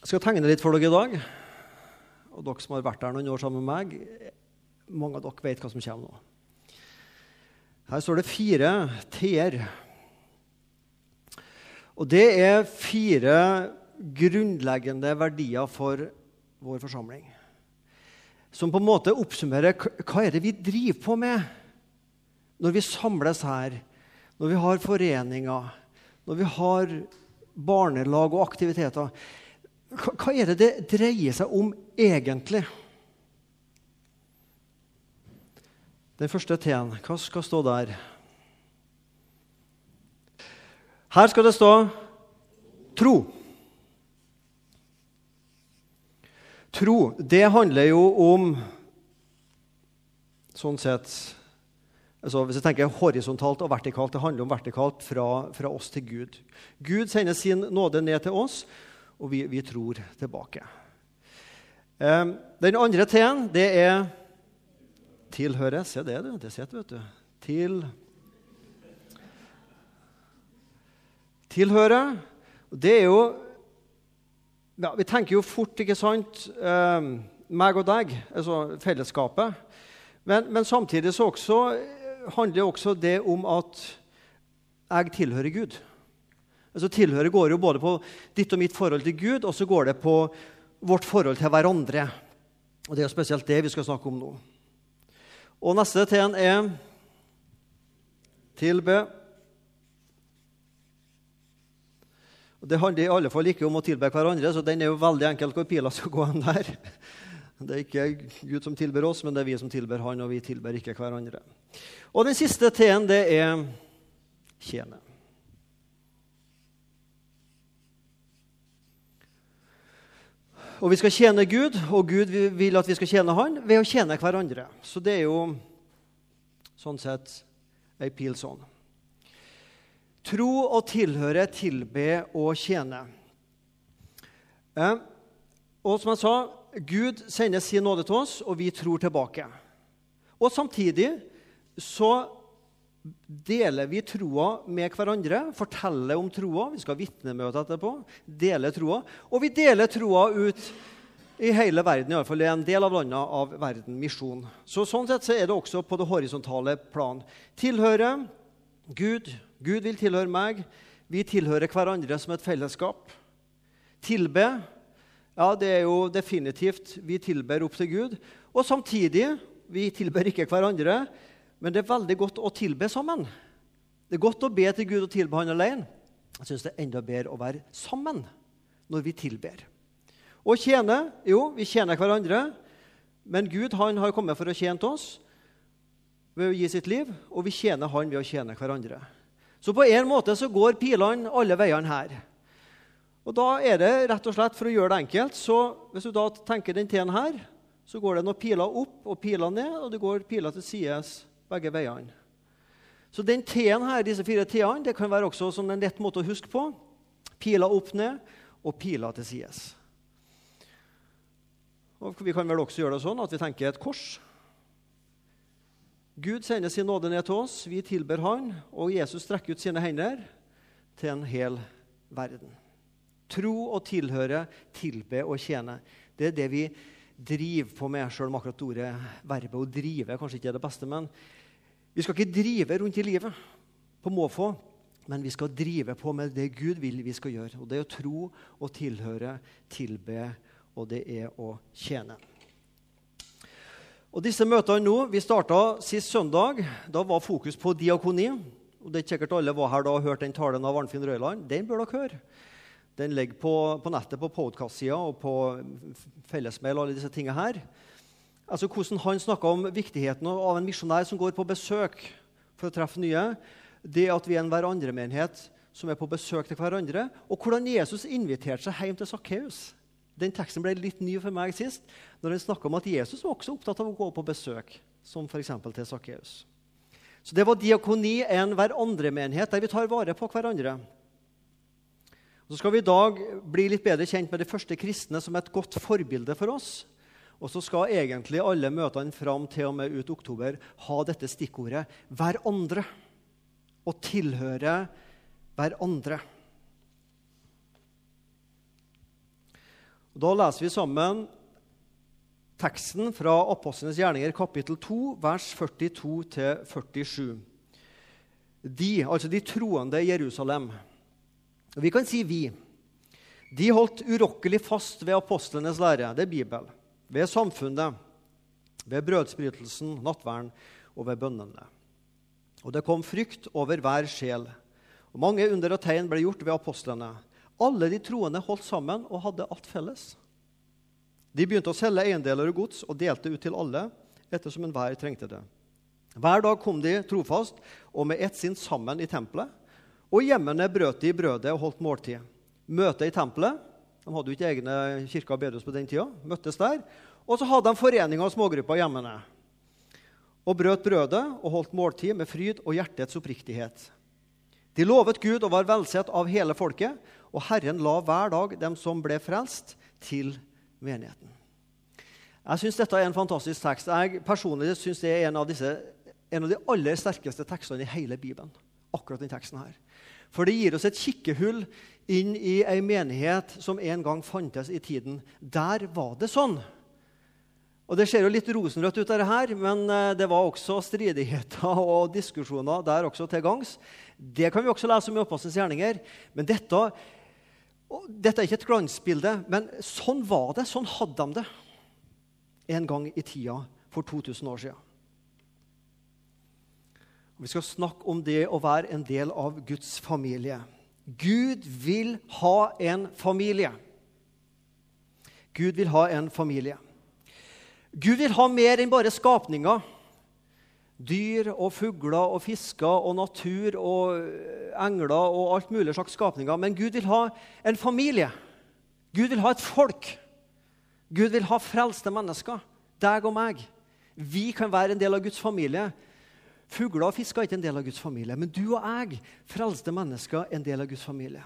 Jeg skal tegne litt for dere i dag. Og dere som har vært der noen år sammen med meg, mange av dere vet hva som kommer nå. Her står det fire T-er. Og det er fire grunnleggende verdier for vår forsamling. Som på en måte oppsummerer hva er det vi driver på med når vi samles her, når vi har foreninger, når vi har barnelag og aktiviteter. Hva er det det dreier seg om egentlig? Den første T-en, hva skal stå der? Her skal det stå tro. Tro, det handler jo om Sånn sett altså Hvis jeg tenker horisontalt og vertikalt, det handler om vertikalt fra, fra oss til Gud. Gud sender sin nåde ned til oss, og vi, vi tror tilbake. Um, den andre T-en, det er tilhøre. Se det, du. Det sitter, vet du. Til Tilhøre. Det er jo ja, Vi tenker jo fort, ikke sant, eh, meg og deg, altså fellesskapet. Men, men samtidig så også, handler også det om at jeg tilhører Gud. Altså Tilhøret går jo både på ditt og mitt forhold til Gud, og så går det på vårt forhold til hverandre. Og Det er jo spesielt det vi skal snakke om nå. Og neste T-en er tilbe. Det handler i alle fall ikke om å tilbe hverandre, så den er jo veldig enkelt hvor pila skal gå hen der. Det er ikke Gud som tilber oss, men det er vi som tilber Han, og vi tilber ikke hverandre. Og den siste T-en, det er tjene. Og vi skal tjene Gud, og Gud vil at vi skal tjene Han ved å tjene hverandre. Så det er jo sånn sett ei pil sånn. Tro og tilhøre, tilbe og tjene. Eh, og som jeg sa, Gud sender sin nåde til oss, og vi tror tilbake. Og samtidig så deler vi troa med hverandre, forteller om troa. Vi skal ha vitnemøte etterpå. Deler troa. Og vi deler troa ut i hele verden, iallfall i en del av landene av verden. Misjon. Så Sånn sett så er det også på det horisontale plan. Tilhøre Gud. Gud vil tilhøre meg. Vi tilhører hverandre som et fellesskap. Tilbe. Ja, det er jo definitivt Vi tilber opp til Gud. Og samtidig vi tilber ikke hverandre men det er veldig godt å tilbe sammen. Det er godt å be til Gud og tilbe Han alene. Jeg syns det er enda bedre å være sammen når vi tilber. Og tjene Jo, vi tjener hverandre, men Gud han har kommet for å tjene oss ved å gi sitt liv, og vi tjener Han ved å tjene hverandre. Så på en måte så går pilene alle veiene her. Og da er det rett og slett, for å gjøre det enkelt, så hvis du da tenker den T-en her, så går det noen piler opp og piler ned, og det går piler til sides begge veiene. Så den T-en her, disse fire T-ene det kan være også som en lett måte å huske på. Piler opp ned og piler til sides. Og vi kan vel også gjøre det sånn at vi tenker et kors. Gud sender sin nåde ned til oss, vi tilber Han, og Jesus strekker ut sine hender til en hel verden. Tro og tilhøre, tilbe og tjene. Det er det vi driver på med, sjøl om akkurat ordet verbet å drive kanskje ikke er det beste. men vi skal ikke drive rundt i livet på måfå, men vi skal drive på med det Gud vil vi skal gjøre. Og Det er å tro og tilhøre, tilbe, og det er å tjene. Og disse møtene nå, Vi starta sist søndag. Da var fokus på diakoni. og det er sikkert Alle var her da og hørte den talen av Arnfinn Røyland. Den bør dere høre. Den ligger på, på nettet på podkast-sida og på fellesmail. og alle disse tingene her altså hvordan han snakka om viktigheten av en misjonær som går på besøk for å treffe nye. Det at vi er en hverandre-menighet som er på besøk til hverandre. Og hvordan Jesus inviterte seg hjem til Sakkeus. Den teksten ble litt ny for meg sist, når han snakka om at Jesus var også opptatt av å gå på besøk, som f.eks. til Sakkeus. Så det var diakoni, en hverandre-menighet, der vi tar vare på hverandre. Så skal vi i dag bli litt bedre kjent med de første kristne som et godt forbilde for oss. Og så skal egentlig alle møtene fram til og med ut oktober ha dette stikkordet 'hverandre'. Og tilhøre hverandre. Da leser vi sammen teksten fra Apostlenes gjerninger, kapittel 2, vers 42-47. De, altså de troende i Jerusalem Vi kan si vi. De holdt urokkelig fast ved apostlenes lære, det er Bibelen, ved samfunnet, ved brødsbrytelsen, nattverden og ved bønnene. Og det kom frykt over hver sjel. Og Mange under og tegn ble gjort ved apostlene. Alle de troende holdt sammen og hadde alt felles. De begynte å selge eiendeler og gods og delte ut til alle ettersom enhver trengte det. Hver dag kom de trofast og med ett sinn sammen i tempelet. Og hjemmene brøt de brødet og holdt måltid. Møte i tempelet. De hadde jo ikke egne kirker og bedehus på den tida. Møttes der. Og så hadde de foreninger og smågrupper hjemmene. Og brøt brødet og holdt måltid med fryd og hjertets oppriktighet. De lovet Gud og var velsett av hele folket, og Herren la hver dag dem som ble frelst, til menigheten. Jeg syns dette er en fantastisk tekst. Jeg personlig synes det er en av, disse, en av de aller sterkeste tekstene i hele Bibelen. akkurat den teksten her. For det gir oss et kikkehull inn i ei menighet som en gang fantes i tiden. Der var det sånn. Og Det ser jo litt rosenrødt ut, dette her, men eh, det var også stridigheter og diskusjoner der også til gangs. Det kan vi også lese om i Oppvaskens gjerninger. Men dette dette er ikke et glansbilde, men sånn var det. Sånn hadde de det en gang i tida for 2000 år siden. Vi skal snakke om det å være en del av Guds familie. Gud vil ha en familie. Gud vil ha en familie. Gud vil ha mer enn bare skapninger dyr og fugler og fisker og natur og eh, engler og alt mulig slags skapninger. Men Gud vil ha en familie. Gud vil ha et folk. Gud vil ha frelste mennesker. Deg og meg. Vi kan være en del av Guds familie. Fugler og fisker er ikke en del av Guds familie, men du og jeg, frelste mennesker, er en del av Guds familie.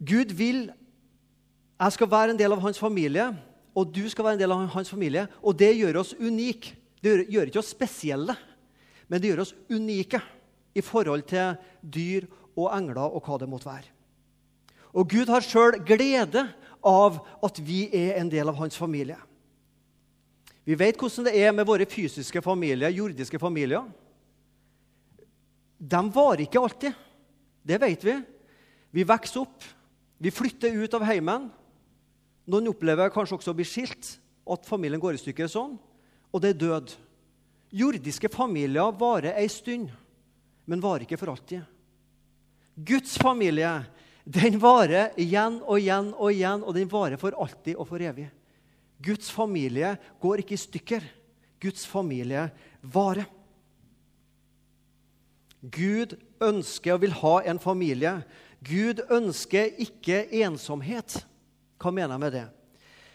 Gud vil jeg skal være en del av hans familie, og du skal være en del av hans familie. Og det gjør oss unike. Det gjør, gjør ikke oss spesielle, men det gjør oss unike i forhold til dyr og engler og hva det måtte være. Og Gud har sjøl glede av at vi er en del av hans familie. Vi vet hvordan det er med våre fysiske familier, jordiske familier. De varer ikke alltid. Det vet vi. Vi vokser opp, vi flytter ut av heimen. Noen opplever kanskje også å bli skilt, at familien går i stykker sånn og det er død. Jordiske familier varer ei stund, men varer ikke for alltid. Guds familie den varer igjen og igjen og igjen, og den varer for alltid og for evig. Guds familie går ikke i stykker. Guds familie varer. Gud ønsker og vil ha en familie. Gud ønsker ikke ensomhet. Hva mener jeg med det?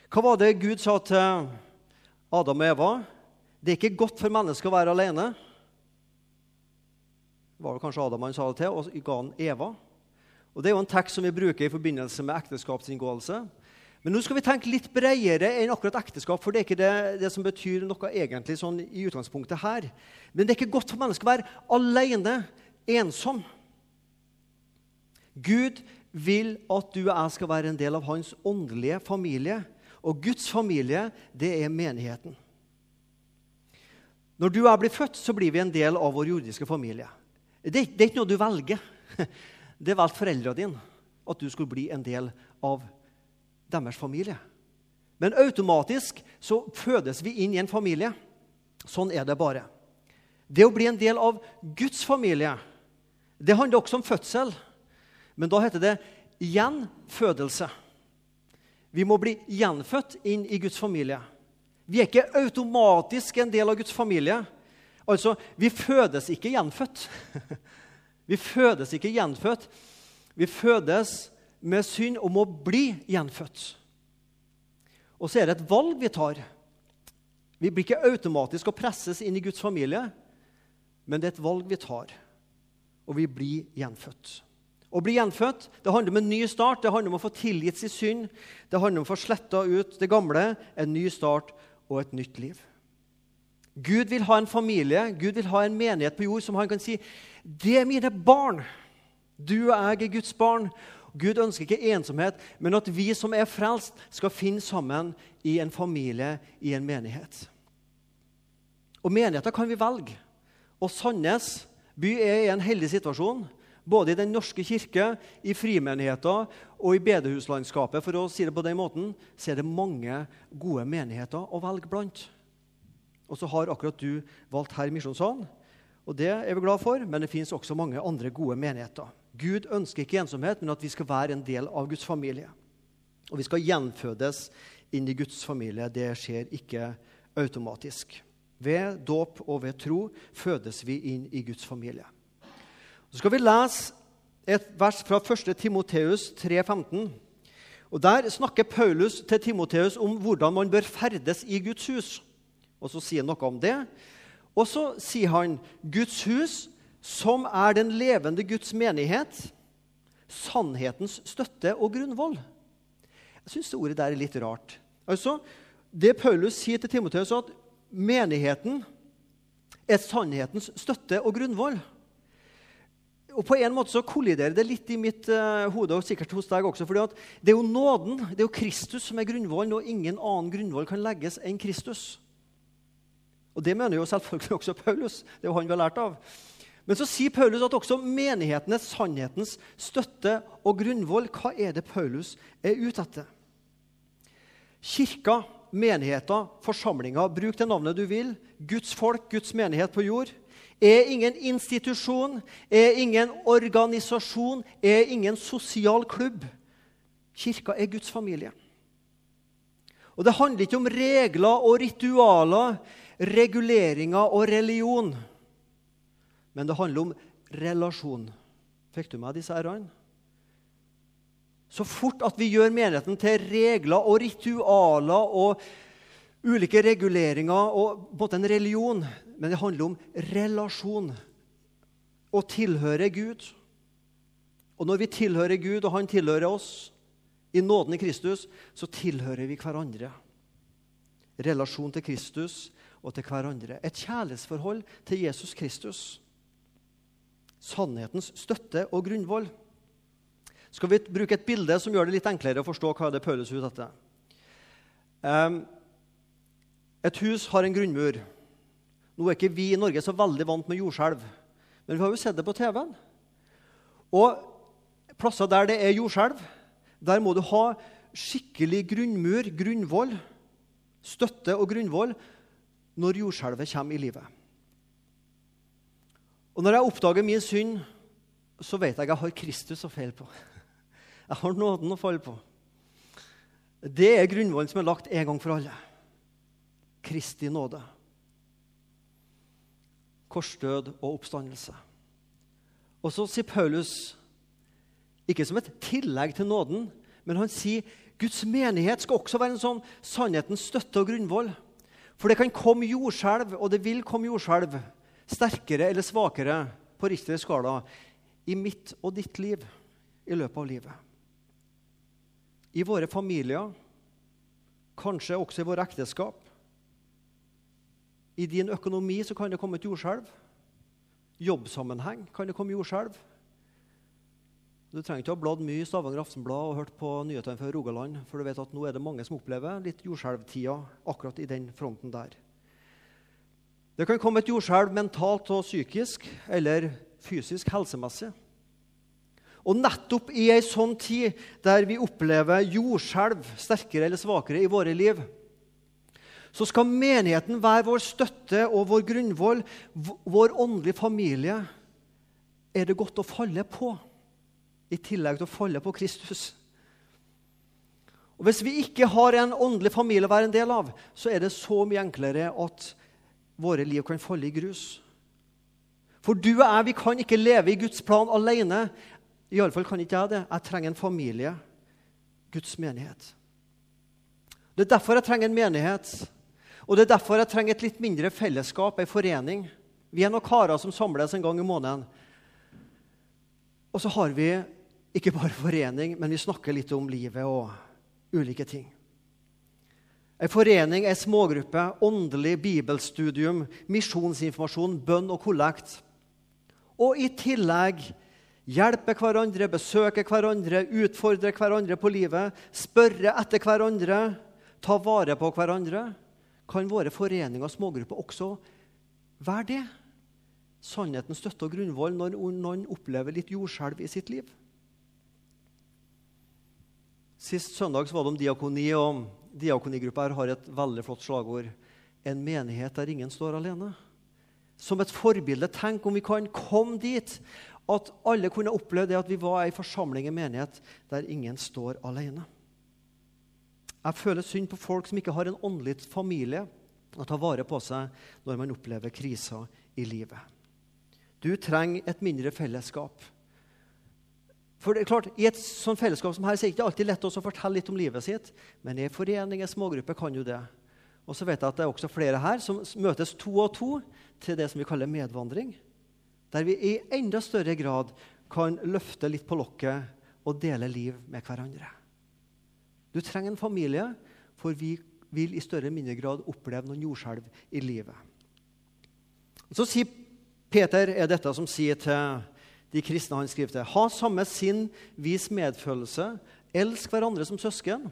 Hva var det Gud sa til Adam og Eva. Det er ikke godt for mennesker å være alene. Det var det kanskje Adam han sa det til, og ga han Eva. Og Det er jo en tekst som vi bruker i forbindelse med ekteskapsinngåelse. Men nå skal vi tenke litt bredere enn akkurat ekteskap, for det er ikke det, det, som betyr noe egentlig sånn i utgangspunktet her. Men det er ikke godt for mennesker å være alene, ensom. Gud vil at du og jeg skal være en del av hans åndelige familie. Og Guds familie, det er menigheten. Når du og jeg blir født, så blir vi en del av vår jordiske familie. Det, det er ikke noe du velger. Det valgte foreldrene dine at du skulle bli en del av deres familie. Men automatisk så fødes vi inn i en familie. Sånn er det bare. Det å bli en del av Guds familie, det handler også om fødsel. Men da heter det gjenfødelse. Vi må bli gjenfødt inn i Guds familie. Vi er ikke automatisk en del av Guds familie. Altså, Vi fødes ikke gjenfødt. Vi fødes ikke gjenfødt. Vi fødes med synd om å bli gjenfødt. Og så er det et valg vi tar. Vi blir ikke automatisk å presses inn i Guds familie, men det er et valg vi tar, og vi blir gjenfødt. Å bli gjenfødt det handler om en ny start, det handler om å få tilgitt sin synd. Det handler om å få sletta ut det gamle, en ny start og et nytt liv. Gud vil ha en familie, Gud vil ha en menighet på jord som han kan si det er mine barn. Du og jeg er Guds barn. Gud ønsker ikke ensomhet, men at vi som er frelst, skal finne sammen i en familie, i en menighet. Og menigheter kan vi velge. Og Sandnes by er i en heldig situasjon. Både i Den norske kirke, i frimenigheter og i bedehuslandskapet for å si det på den måten, så er det mange gode menigheter å velge blant. Og så har akkurat du valgt her i Misjonssalen. Og det er vi glad for, men det fins også mange andre gode menigheter. Gud ønsker ikke ensomhet, men at vi skal være en del av Guds familie. Og vi skal gjenfødes inn i Guds familie. Det skjer ikke automatisk. Ved dåp og ved tro fødes vi inn i Guds familie. Så skal vi lese et vers fra 1. Timoteus 3,15. Og Der snakker Paulus til Timoteus om hvordan man bør ferdes i Guds hus. Og Så sier han noe om det. Og så sier han Guds hus, som er den levende Guds menighet, sannhetens støtte og grunnvoll. Jeg syns det ordet der er litt rart. Altså, Det Paulus sier til Timoteus, at menigheten er sannhetens støtte og grunnvoll. Og På en måte så kolliderer det litt i mitt uh, hode og sikkert hos deg også. fordi Det er jo nåden, det er jo Kristus som er grunnvollen, og ingen annen grunnvoll kan legges enn Kristus. Og Det mener jo selvfølgelig også Paulus. Det er jo han vi har lært av. Men så sier Paulus at også menigheten er sannhetens støtte og grunnvoll. Hva er det Paulus er ute etter? Kirka, menigheter, forsamlinger, bruk det navnet du vil. Guds folk, Guds menighet på jord. Er ingen institusjon, er ingen organisasjon, er ingen sosial klubb. Kirka er Guds familie. Og Det handler ikke om regler og ritualer reguleringer og religion. Men det handler om relasjon. Fikk du med disse r-ene? Så fort at vi gjør menigheten til regler og ritualer og ulike reguleringer og på en måte en religion Men det handler om relasjon. Å tilhøre Gud. Og når vi tilhører Gud, og Han tilhører oss, i nåden i Kristus, så tilhører vi hverandre. Relasjon til Kristus og til hverandre. Et kjærlighetsforhold til Jesus Kristus. Sannhetens støtte og grunnvoll. Skal vi bruke et bilde som gjør det litt enklere å forstå hva det Paulus ut etter? Um, et hus har en grunnmur. Nå er ikke vi i Norge så veldig vant med jordskjelv, men vi har jo sett det på TV-en. Og plasser der det er jordskjelv, der må du ha skikkelig grunnmur, grunnvoll, støtte og grunnvoll når jordskjelvet kommer i livet. Og Når jeg oppdager min synd, så vet jeg at jeg har Kristus å feile på. Jeg har nåden å falle på. Det er grunnvollen som er lagt en gang for alle. Kristi nåde. Korsdød og oppstandelse. Og så sier Paulus, ikke som et tillegg til nåden, men han sier Guds menighet skal også være en sånn sannhetens støtte og grunnvoll. For det kan komme jordskjelv, og det vil komme jordskjelv, sterkere eller svakere på riktig skala, i mitt og ditt liv i løpet av livet. I våre familier, kanskje også i våre ekteskap. I din økonomi så kan det komme et jordskjelv. Jobbsammenheng kan det komme jordskjelv. Du trenger ikke ha bladd mye i Stavanger Aftenblad og hørt på nyhetene fra Rogaland, for du vet at nå er det mange som opplever litt jordskjelvtida akkurat i den fronten der. Det kan komme et jordskjelv mentalt og psykisk eller fysisk helsemessig. Og nettopp i ei sånn tid der vi opplever jordskjelv sterkere eller svakere i våre liv, så skal menigheten være vår støtte og vår grunnvoll, vår åndelige familie, er det godt å falle på i tillegg til å falle på Kristus. Og Hvis vi ikke har en åndelig familie å være en del av, så er det så mye enklere at våre liv kan falle i grus. For du og jeg vi kan ikke leve i Guds plan alene. Iallfall kan ikke jeg det. Jeg trenger en familie. Guds menighet. Det er derfor jeg trenger en menighet. Og det er derfor jeg trenger et litt mindre fellesskap, en forening. Vi er noen karer som samles en gang i måneden. Og så har vi ikke bare forening, men vi snakker litt om livet og ulike ting. En forening, en smågruppe, åndelig bibelstudium, misjonsinformasjon, bønn og kollekt. Og i tillegg Hjelpe hverandre, besøke hverandre, utfordre hverandre på livet, spørre etter hverandre, ta vare på hverandre. Kan våre foreninger og smågrupper også være det? Sannheten støtter og grunnvoll når noen opplever litt jordskjelv i sitt liv. Sist søndag var det om diakoni, og diakonigruppa her har et veldig flott slagord. En menighet der ingen står alene. Som et forbilde. Tenk om vi kan komme dit at alle kunne oppleve det at vi var ei forsamling, en menighet, der ingen står alene. Jeg føler synd på folk som ikke har en åndelig familie å ta vare på seg når man opplever kriser i livet. Du trenger et mindre fellesskap. For det er klart, I et sånt fellesskap som her så er det ikke alltid lett å fortelle litt om livet sitt, men i foreninger, smågrupper, kan jo det. Og så vet jeg at det er også flere her som møtes to og to til det som vi kaller medvandring. Der vi i enda større grad kan løfte litt på lokket og dele liv med hverandre. Du trenger en familie, for vi vil i større eller mindre grad oppleve noen jordskjelv i livet. Så sier Peter er dette som sier til de kristne han skriver til. Ha samme sinn, vis medfølelse, elsk hverandre som søsken.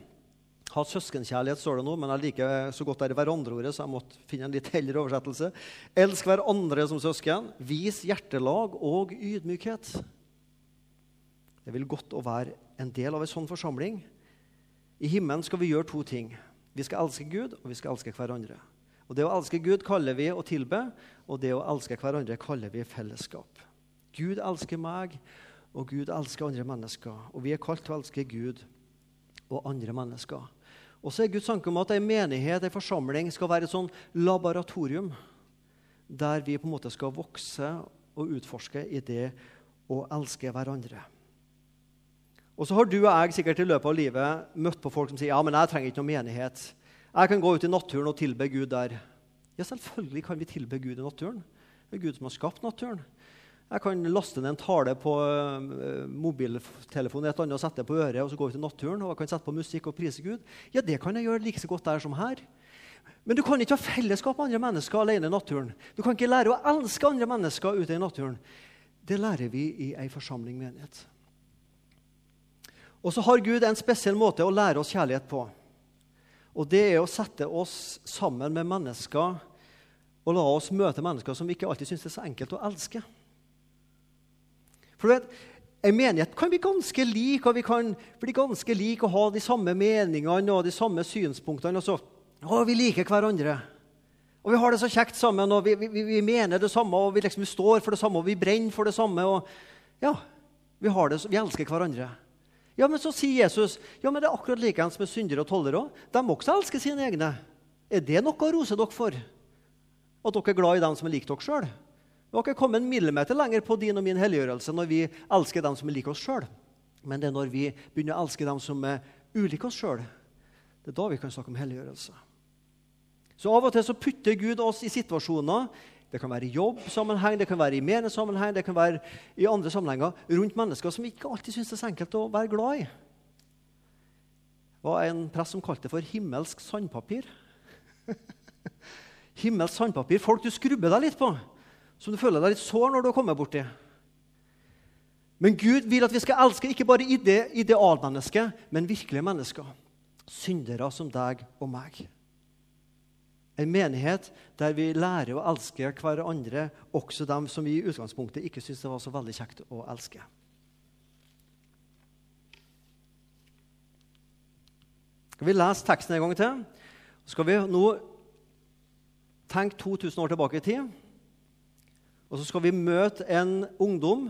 Ha søskenkjærlighet, står det nå, men jeg liker så godt det hverandre-ordet, så jeg måtte finne en litt hellere oversettelse. Elsk hverandre som søsken. Vis hjertelag og ydmykhet. Det vil godt å være en del av en sånn forsamling. I himmelen skal vi gjøre to ting. Vi skal elske Gud, og vi skal elske hverandre. Og Det å elske Gud kaller vi å tilbe, og det å elske hverandre kaller vi fellesskap. Gud elsker meg, og Gud elsker andre mennesker. Og vi er kalt til å elske Gud og andre mennesker. Og så er Guds tanke om at en menighet, en forsamling, skal være et sånn laboratorium der vi på en måte skal vokse og utforske i det å elske hverandre. Og så har du og jeg sikkert i løpet av livet møtt på folk som sier ja, men jeg trenger ikke noen menighet. Jeg kan gå ut i naturen og tilbe Gud der. Ja, selvfølgelig kan vi tilbe Gud i naturen. Det er Gud som har skapt naturen. Jeg kan laste ned en tale på uh, mobiltelefonen et annet og sette på øret, og så går vi til naturen og jeg kan sette på musikk og prise Gud. Ja, det kan jeg gjøre like så godt der som her. Men du kan ikke ha fellesskap med andre mennesker alene i naturen. Du kan ikke lære å elske andre mennesker ute i naturen. Det lærer vi i ei forsamling menighet. Og så har Gud en spesiell måte å lære oss kjærlighet på. Og det er å sette oss sammen med mennesker og la oss møte mennesker som vi ikke alltid syns er så enkelt å elske. For du vet, En menighet kan bli ganske lik, og vi kan bli ganske like og ha de samme meningene og de samme synspunktene. Og så, å, vi liker hverandre. Og vi har det så kjekt sammen, og vi, vi, vi mener det samme, og vi, liksom, står for det samme, og vi brenner for det samme. og ja, Vi, har det, vi elsker hverandre. Ja, Men så sier Jesus ja, men det er akkurat likeens med syndere og tollere. De også elske sine egne. Er det noe å rose dere for? At dere er glad i dem som er lik dere sjøl? Vi har ikke kommet en millimeter lenger på din og min helliggjørelse når vi elsker dem som er like oss sjøl. Men det er når vi begynner å elske dem som er ulike oss sjøl, det er da vi kan snakke om helliggjørelse. Så av og til så putter Gud oss i situasjoner det kan være i jobbsammenheng, det kan være i menighetssammenheng, det kan være i andre sammenhenger rundt mennesker som vi ikke alltid syns det er så enkelt å være glad i. Det var en prest som kalte det for himmelsk sandpapir. himmelsk sandpapir. Folk du skrubber deg litt på som du føler deg litt sår når du har kommet borti. Men Gud vil at vi skal elske ikke bare ide idealmennesket, men virkelige mennesker. Syndere som deg og meg. En menighet der vi lærer å elske hverandre, også dem som vi i utgangspunktet ikke syntes det var så veldig kjekt å elske. Skal vi lese teksten en gang til? Skal vi nå tenke 2000 år tilbake i tid. Og så skal vi møte en ungdom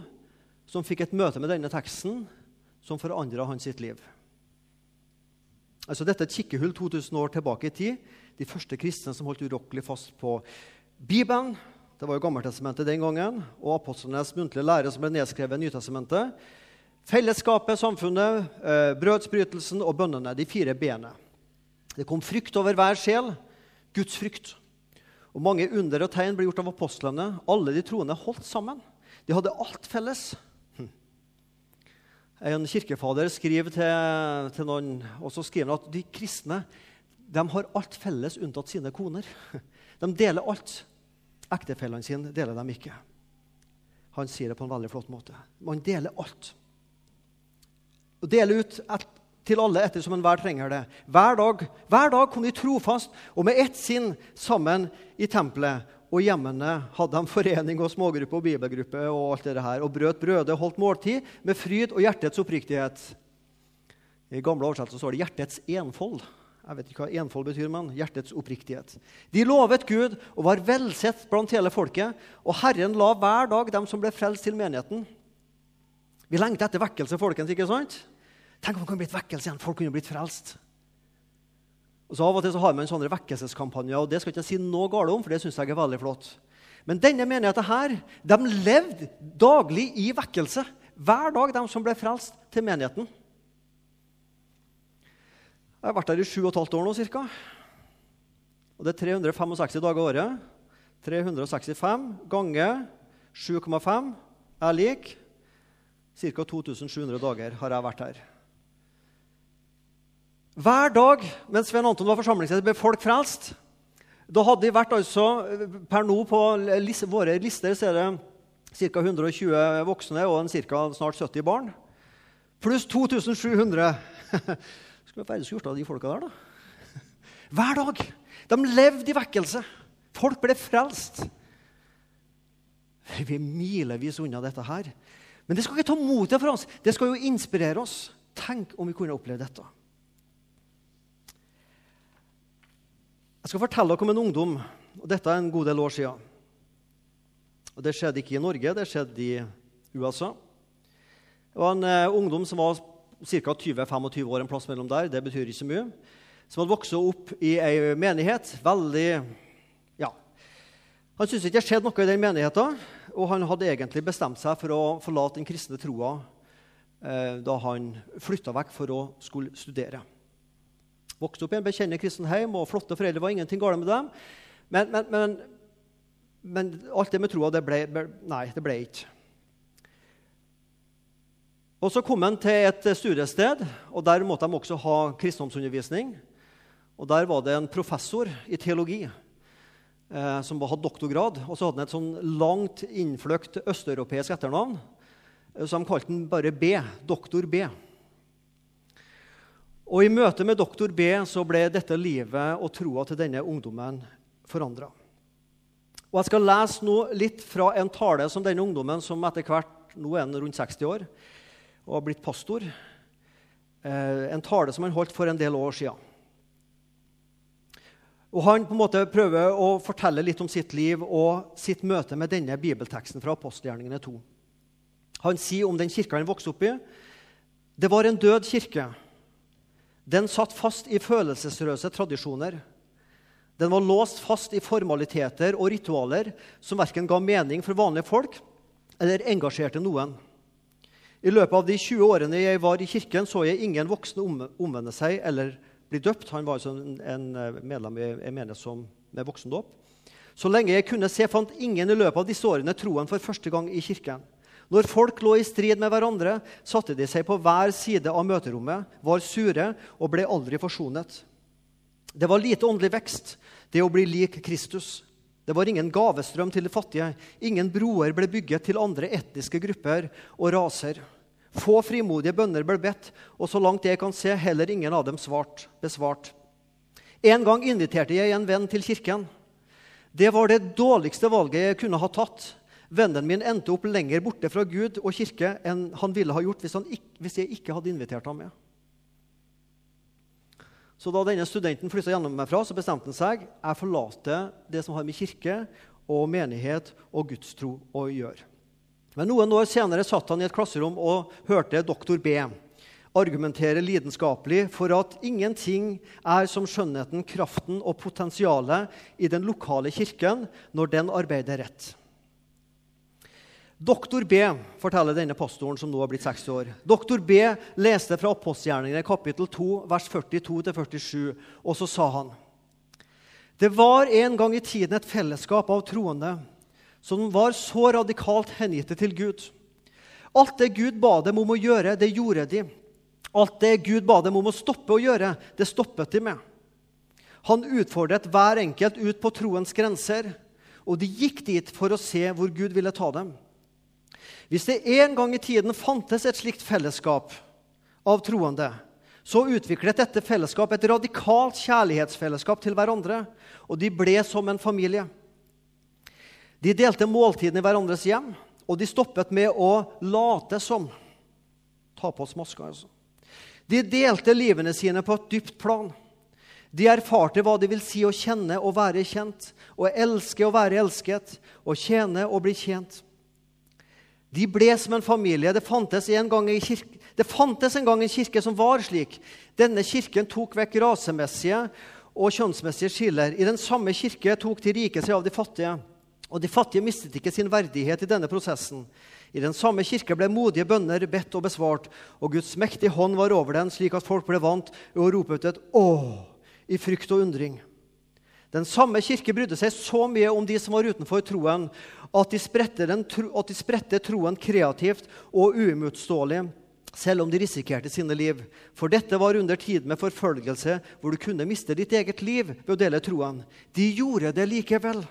som fikk et møte med denne teksten som forandra hans sitt liv. Altså Dette er et kikkehull 2000 år tilbake i tid. De første kristne som holdt urokkelig fast på Bibelen. Det var jo Gammeltestamentet den gangen, og apostlenes muntlige lære som ble nedskrevet i Nytestamentet. Fellesskapet, samfunnet, eh, brødsbrytelsen og bønnene. De fire bene. Det kom frykt over hver sjel. Guds frykt. Og Mange under og tegn ble gjort av apostlene. Alle de troende holdt sammen. De hadde alt felles. Hm. En kirkefader skriver til, til, noen, og så skriver han at de kristne de har alt felles unntatt sine koner. De deler alt. Ektefellene sine deler dem ikke. Han sier det på en veldig flott måte. Man deler alt. Og deler ut et, til alle ettersom enhver trenger det. Hver dag, hver dag kom de trofast og med ett sinn sammen i tempelet. Og hjemmene hadde de forening og smågruppe og bibelgruppe og alt det her, og brøt brødet og holdt måltid med fryd og hjertets oppriktighet. I gamle oversettelser står det 'hjertets enfold'. Jeg vet ikke hva enfold betyr, men hjertets oppriktighet. De lovet Gud og var velsett blant hele folket, og Herren la hver dag dem som ble frelst, til menigheten. Vi lengter etter vekkelse, folkens. ikke sant? Tenk om det kunne blitt vekkelse igjen. Folk kunne blitt frelst. Og så Av og til så har man sånne vekkelseskampanjer, og det skal ikke jeg si noe galt om, for det synes jeg er veldig flott. Men denne menigheten her, de levde daglig i vekkelse. Hver dag, de som ble frelst til menigheten. Jeg har vært der i sju og et halvt år nå ca. Og det er 365 dager i året. 365 ganger 7,5 er lik ca. 2700 dager har jeg vært her. Hver dag mens Svein Anton var forsamlingsleder, ble folk frelst. Da hadde de vært altså, Per nå på våre lister så er det ca. 120 voksne og en ca. snart 70 barn. Pluss 2700 Skulle være ferdig gjort av de folka der, da. Hver dag. De levde i vekkelse. Folk ble frelst. Vi er milevis unna dette her. Men det skal ikke ta motet fra oss. Det skal jo inspirere oss. Tenk om vi kunne oppleve dette. Jeg skal fortelle dere om en ungdom. og Dette er en god del år siden. Og Det skjedde ikke i Norge, det skjedde i USA. Det var en eh, ungdom som var ca. 20-25 år, en plass mellom der. Det betyr ikke så mye. Som hadde vokst opp i ei menighet. Veldig Ja. Han syntes ikke det skjedde noe i den menigheten, og han hadde egentlig bestemt seg for å forlate den kristne troa eh, da han flytta vekk for å skulle studere. Vokste opp i en bekjennende kristen heim, og flotte foreldre var ingenting galt med dem. Men, men, men, men alt det med troa, det ble, nei, det ble ikke. Og Så kom han til et studiested, og der måtte de også ha kristendomsundervisning. Og Der var det en professor i teologi eh, som hadde doktorgrad. Og så hadde han et sånn langt, innfløkt østeuropeisk etternavn, eh, så de kalte han bare B. Doktor B. Og I møte med doktor B så ble dette livet og troa til denne ungdommen forandra. Jeg skal lese nå litt fra en tale som denne ungdommen, som etter hvert nå er rundt 60 år, og har blitt pastor. Eh, en tale som han holdt for en del år siden. Og Han på en måte prøver å fortelle litt om sitt liv og sitt møte med denne bibelteksten fra apostelgjerningene 2. Han sier om den kirka han vokste opp i det var en død kirke. Den satt fast i følelsesløse tradisjoner. Den var låst fast i formaliteter og ritualer som verken ga mening for vanlige folk eller engasjerte noen. I løpet av de 20 årene jeg var i kirken, så jeg ingen voksne omvende seg eller bli døpt. Han var altså en, eh, medlem i en menighet med voksendåp. Så lenge jeg kunne se, fant ingen i løpet av disse årene troen for første gang i kirken. Når folk lå i strid med hverandre, satte de seg på hver side av møterommet, var sure og ble aldri forsonet. Det var lite åndelig vekst, det å bli lik Kristus. Det var ingen gavestrøm til de fattige. Ingen broer ble bygget til andre etniske grupper og raser. Få frimodige bønner ble bedt, og så langt jeg kan se, heller ingen av dem svart, besvart. En gang inviterte jeg en venn til kirken. Det var det dårligste valget jeg kunne ha tatt. Vennen min endte opp lenger borte fra Gud og kirke enn han ville ha gjort hvis, ikke, hvis jeg ikke hadde invitert ham med. Så da denne studenten flytta fra, så bestemte han seg jeg forlater det som har med kirke og menighet og gudstro å gjøre. Men Noen år senere satt han i et klasserom og hørte doktor B argumentere lidenskapelig for at ingenting er som skjønnheten, kraften og potensialet i den lokale kirken når den arbeider rett. Doktor B, forteller denne pastoren som nå har blitt 60 år. Doktor B leste fra apostelgjerningene kapittel 2, vers 42-47, og så sa han Det var en gang i tiden et fellesskap av troende som var så radikalt hengitte til Gud. Alt det Gud ba dem om å gjøre, det gjorde de. Alt det Gud ba dem om å stoppe å gjøre, det stoppet de med. Han utfordret hver enkelt ut på troens grenser, og de gikk dit for å se hvor Gud ville ta dem. Hvis det en gang i tiden fantes et slikt fellesskap av troende, så utviklet dette fellesskap et radikalt kjærlighetsfellesskap til hverandre, og de ble som en familie. De delte måltidene i hverandres hjem, og de stoppet med å late som. Ta på oss maska, altså. De delte livene sine på et dypt plan. De erfarte hva det vil si å kjenne og være kjent, å elske og være elsket, å tjene og bli tjent. De ble som en familie. Det fantes en gang en kirke, en, gang en kirke som var slik. Denne kirken tok vekk rasemessige og kjønnsmessige skiller. I den samme kirke tok de rike seg av de fattige. Og de fattige mistet ikke sin verdighet i denne prosessen. I den samme kirke ble modige bønner bedt og besvart, og Guds mektige hånd var over den, slik at folk ble vant til å rope ut et 'Å!' i frykt og undring. Den samme kirke brydde seg så mye om de som var utenfor troen, at de spredte, den, at de spredte troen kreativt og uimotståelig, selv om de risikerte sine liv. For dette var under tid med forfølgelse, hvor du kunne miste ditt eget liv ved å dele troen. De gjorde det likevel.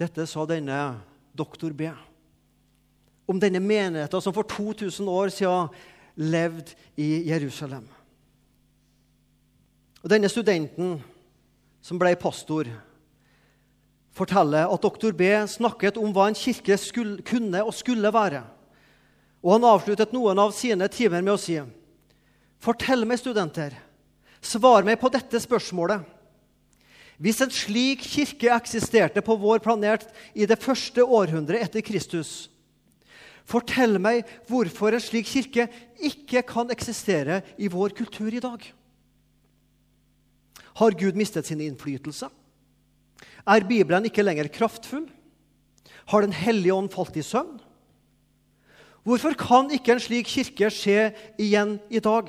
Dette sa denne doktor B om denne menigheten som for 2000 år siden levde i Jerusalem. Og Denne studenten som ble pastor, forteller at doktor B snakket om hva en kirke skulle, kunne og skulle være. Og Han avsluttet noen av sine timer med å si.: Fortell meg, studenter, svar meg på dette spørsmålet. Hvis en slik kirke eksisterte på vår planet i det første århundret etter Kristus, fortell meg hvorfor en slik kirke ikke kan eksistere i vår kultur i dag. Har Gud mistet sin innflytelse? Er Bibelen ikke lenger kraftfull? Har Den hellige ånd falt i søvn? Hvorfor kan ikke en slik kirke skje igjen i dag?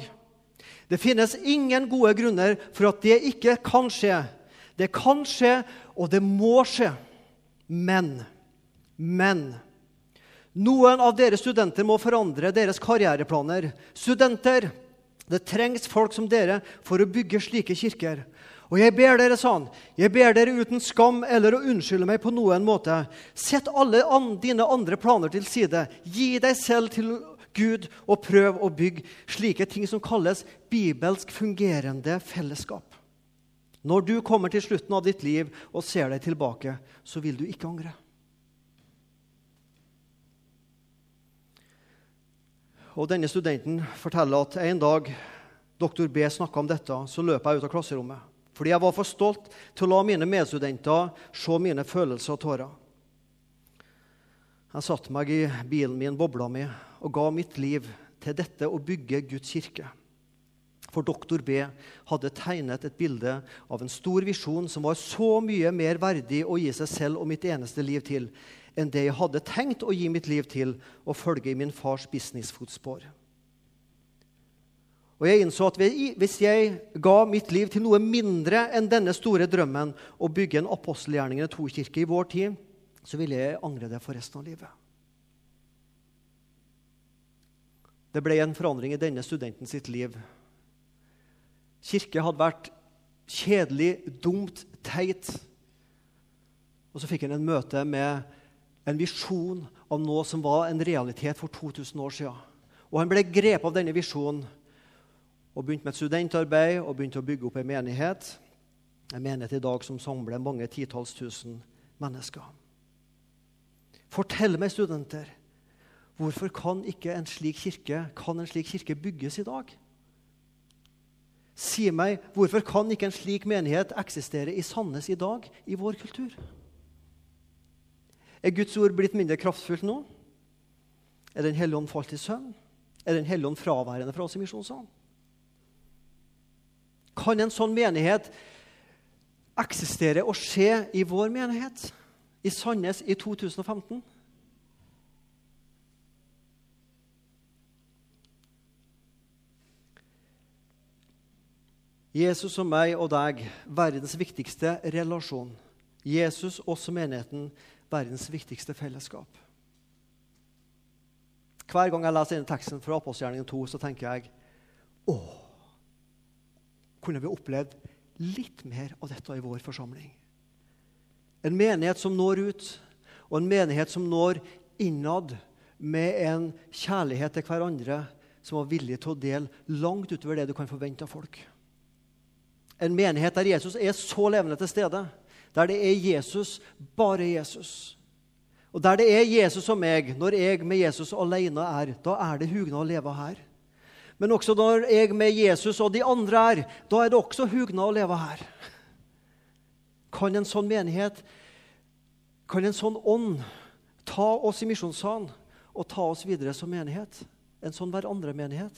Det finnes ingen gode grunner for at det ikke kan skje. Det kan skje, og det må skje. Men, men Noen av dere studenter må forandre deres karriereplaner. Studenter, det trengs folk som dere for å bygge slike kirker. Og jeg ber dere sånn, jeg ber dere uten skam eller å unnskylde meg på noen måte. Sett alle an, dine andre planer til side. Gi deg selv til Gud og prøv å bygge slike ting som kalles bibelsk fungerende fellesskap. Når du kommer til slutten av ditt liv og ser deg tilbake, så vil du ikke angre. Og denne studenten forteller at en dag doktor B snakka om dette, så løp jeg ut av klasserommet. Fordi jeg var for stolt til å la mine medstudenter se mine følelser og tårer. Jeg satte meg i bilen min, bobla mi, og ga mitt liv til dette å bygge Guds kirke. For doktor B hadde tegnet et bilde av en stor visjon som var så mye mer verdig å gi seg selv og mitt eneste liv til enn det jeg hadde tenkt å gi mitt liv til å følge i min fars businessfotspor. Og jeg innså at hvis jeg ga mitt liv til noe mindre enn denne store drømmen å bygge en apostelgjerningene to-kirke i vår tid, så ville jeg angre det for resten av livet. Det ble en forandring i denne studenten sitt liv. Kirke hadde vært kjedelig, dumt, teit. Og så fikk han en møte med en visjon av noe som var en realitet for 2000 år siden. Og han ble grepet av denne visjonen og begynte med et studentarbeid og begynte å bygge opp en menighet. En menighet i dag som samler mange titalls tusen mennesker. Fortell meg, studenter, hvorfor kan ikke en slik kirke, kan en slik kirke bygges i dag? Si meg, hvorfor kan ikke en slik menighet eksistere i Sandnes i dag, i vår kultur? Er Guds ord blitt mindre kraftfullt nå? Er Den hellige ånd falt i søvn? Er Den hellige ånd fraværende fra oss i Misjonssalen? Kan en sånn menighet eksistere og skje i vår menighet i Sandnes i 2015? Jesus og meg og deg, verdens viktigste relasjon. Jesus, oss og menigheten, verdens viktigste fellesskap. Hver gang jeg leser denne teksten fra Apostelgjerningen 2, så tenker jeg åh, kunne vi opplevd litt mer av dette i vår forsamling. En menighet som når ut, Og en menighet som når innad med en kjærlighet til hverandre som var villig til å dele langt utover det du kan forvente av folk. En menighet der Jesus er så levende til stede, der det er Jesus, bare Jesus. Og der det er Jesus og meg, når jeg med Jesus alene er, da er det hugna å leve her. Men også når jeg med Jesus og de andre er, da er det også hugna å leve her. Kan en sånn menighet, kan en sånn ånd ta oss i misjonssalen og ta oss videre som menighet? En sånn hverandre-menighet?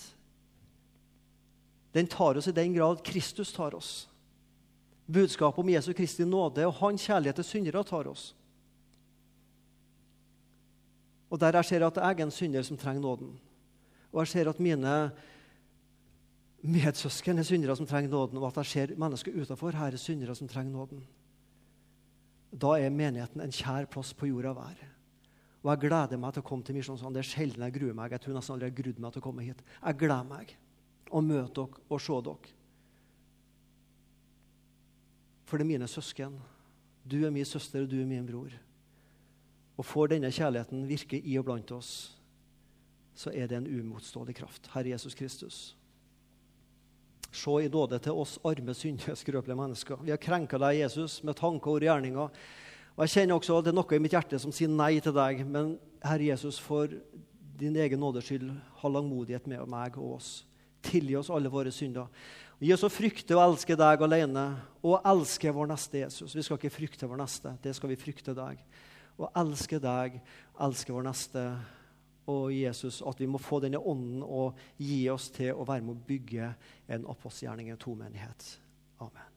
Den tar oss i den grad Kristus tar oss. Budskapet om Jesu Kristi nåde og hans kjærlighet til syndere tar oss. Og der jeg ser at jeg er en synder som trenger nåden. Og jeg ser at mine medsøsken er syndere som trenger nåden, og at jeg ser mennesker utenfor her er syndere som trenger nåden. Da er menigheten en kjær plass på jorda hver. Og jeg gleder meg til å komme til Misjonssalen. Det er sjelden jeg gruer meg. Jeg tror nesten aldri jeg grudde meg til å komme hit. Jeg gleder meg å møte dere og se dere. For det er mine søsken. Du er min søster, og du er min bror. Og får denne kjærligheten virke i og blant oss, så er det en umotståelig kraft. Herre Jesus Kristus. Se i nåde til oss arme, syndige, skrøpelige mennesker. Vi har krenka deg, Jesus, med tanker, og gjerninger. Og jeg kjenner også at Det er noe i mitt hjerte som sier nei til deg. Men Herre Jesus, for din egen nådes skyld, ha langmodighet med meg og oss. Tilgi oss alle våre synder. Gi oss å frykte og elske deg alene og elske vår neste Jesus. Vi skal ikke frykte vår neste, det skal vi frykte deg. Og elske deg, elske vår neste og Jesus, at vi må få denne ånden og gi oss til å være med å bygge en apostelgjerning, en tomenighet. Amen.